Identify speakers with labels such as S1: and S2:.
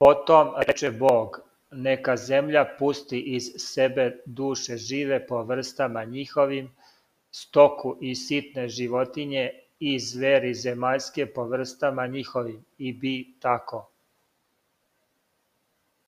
S1: Потом рече Бог: Нека земља пусти из себе душе живе по врстама њиховим, стоку и ситне животиње, и звери земаљске по врстама њиховим; и би тако.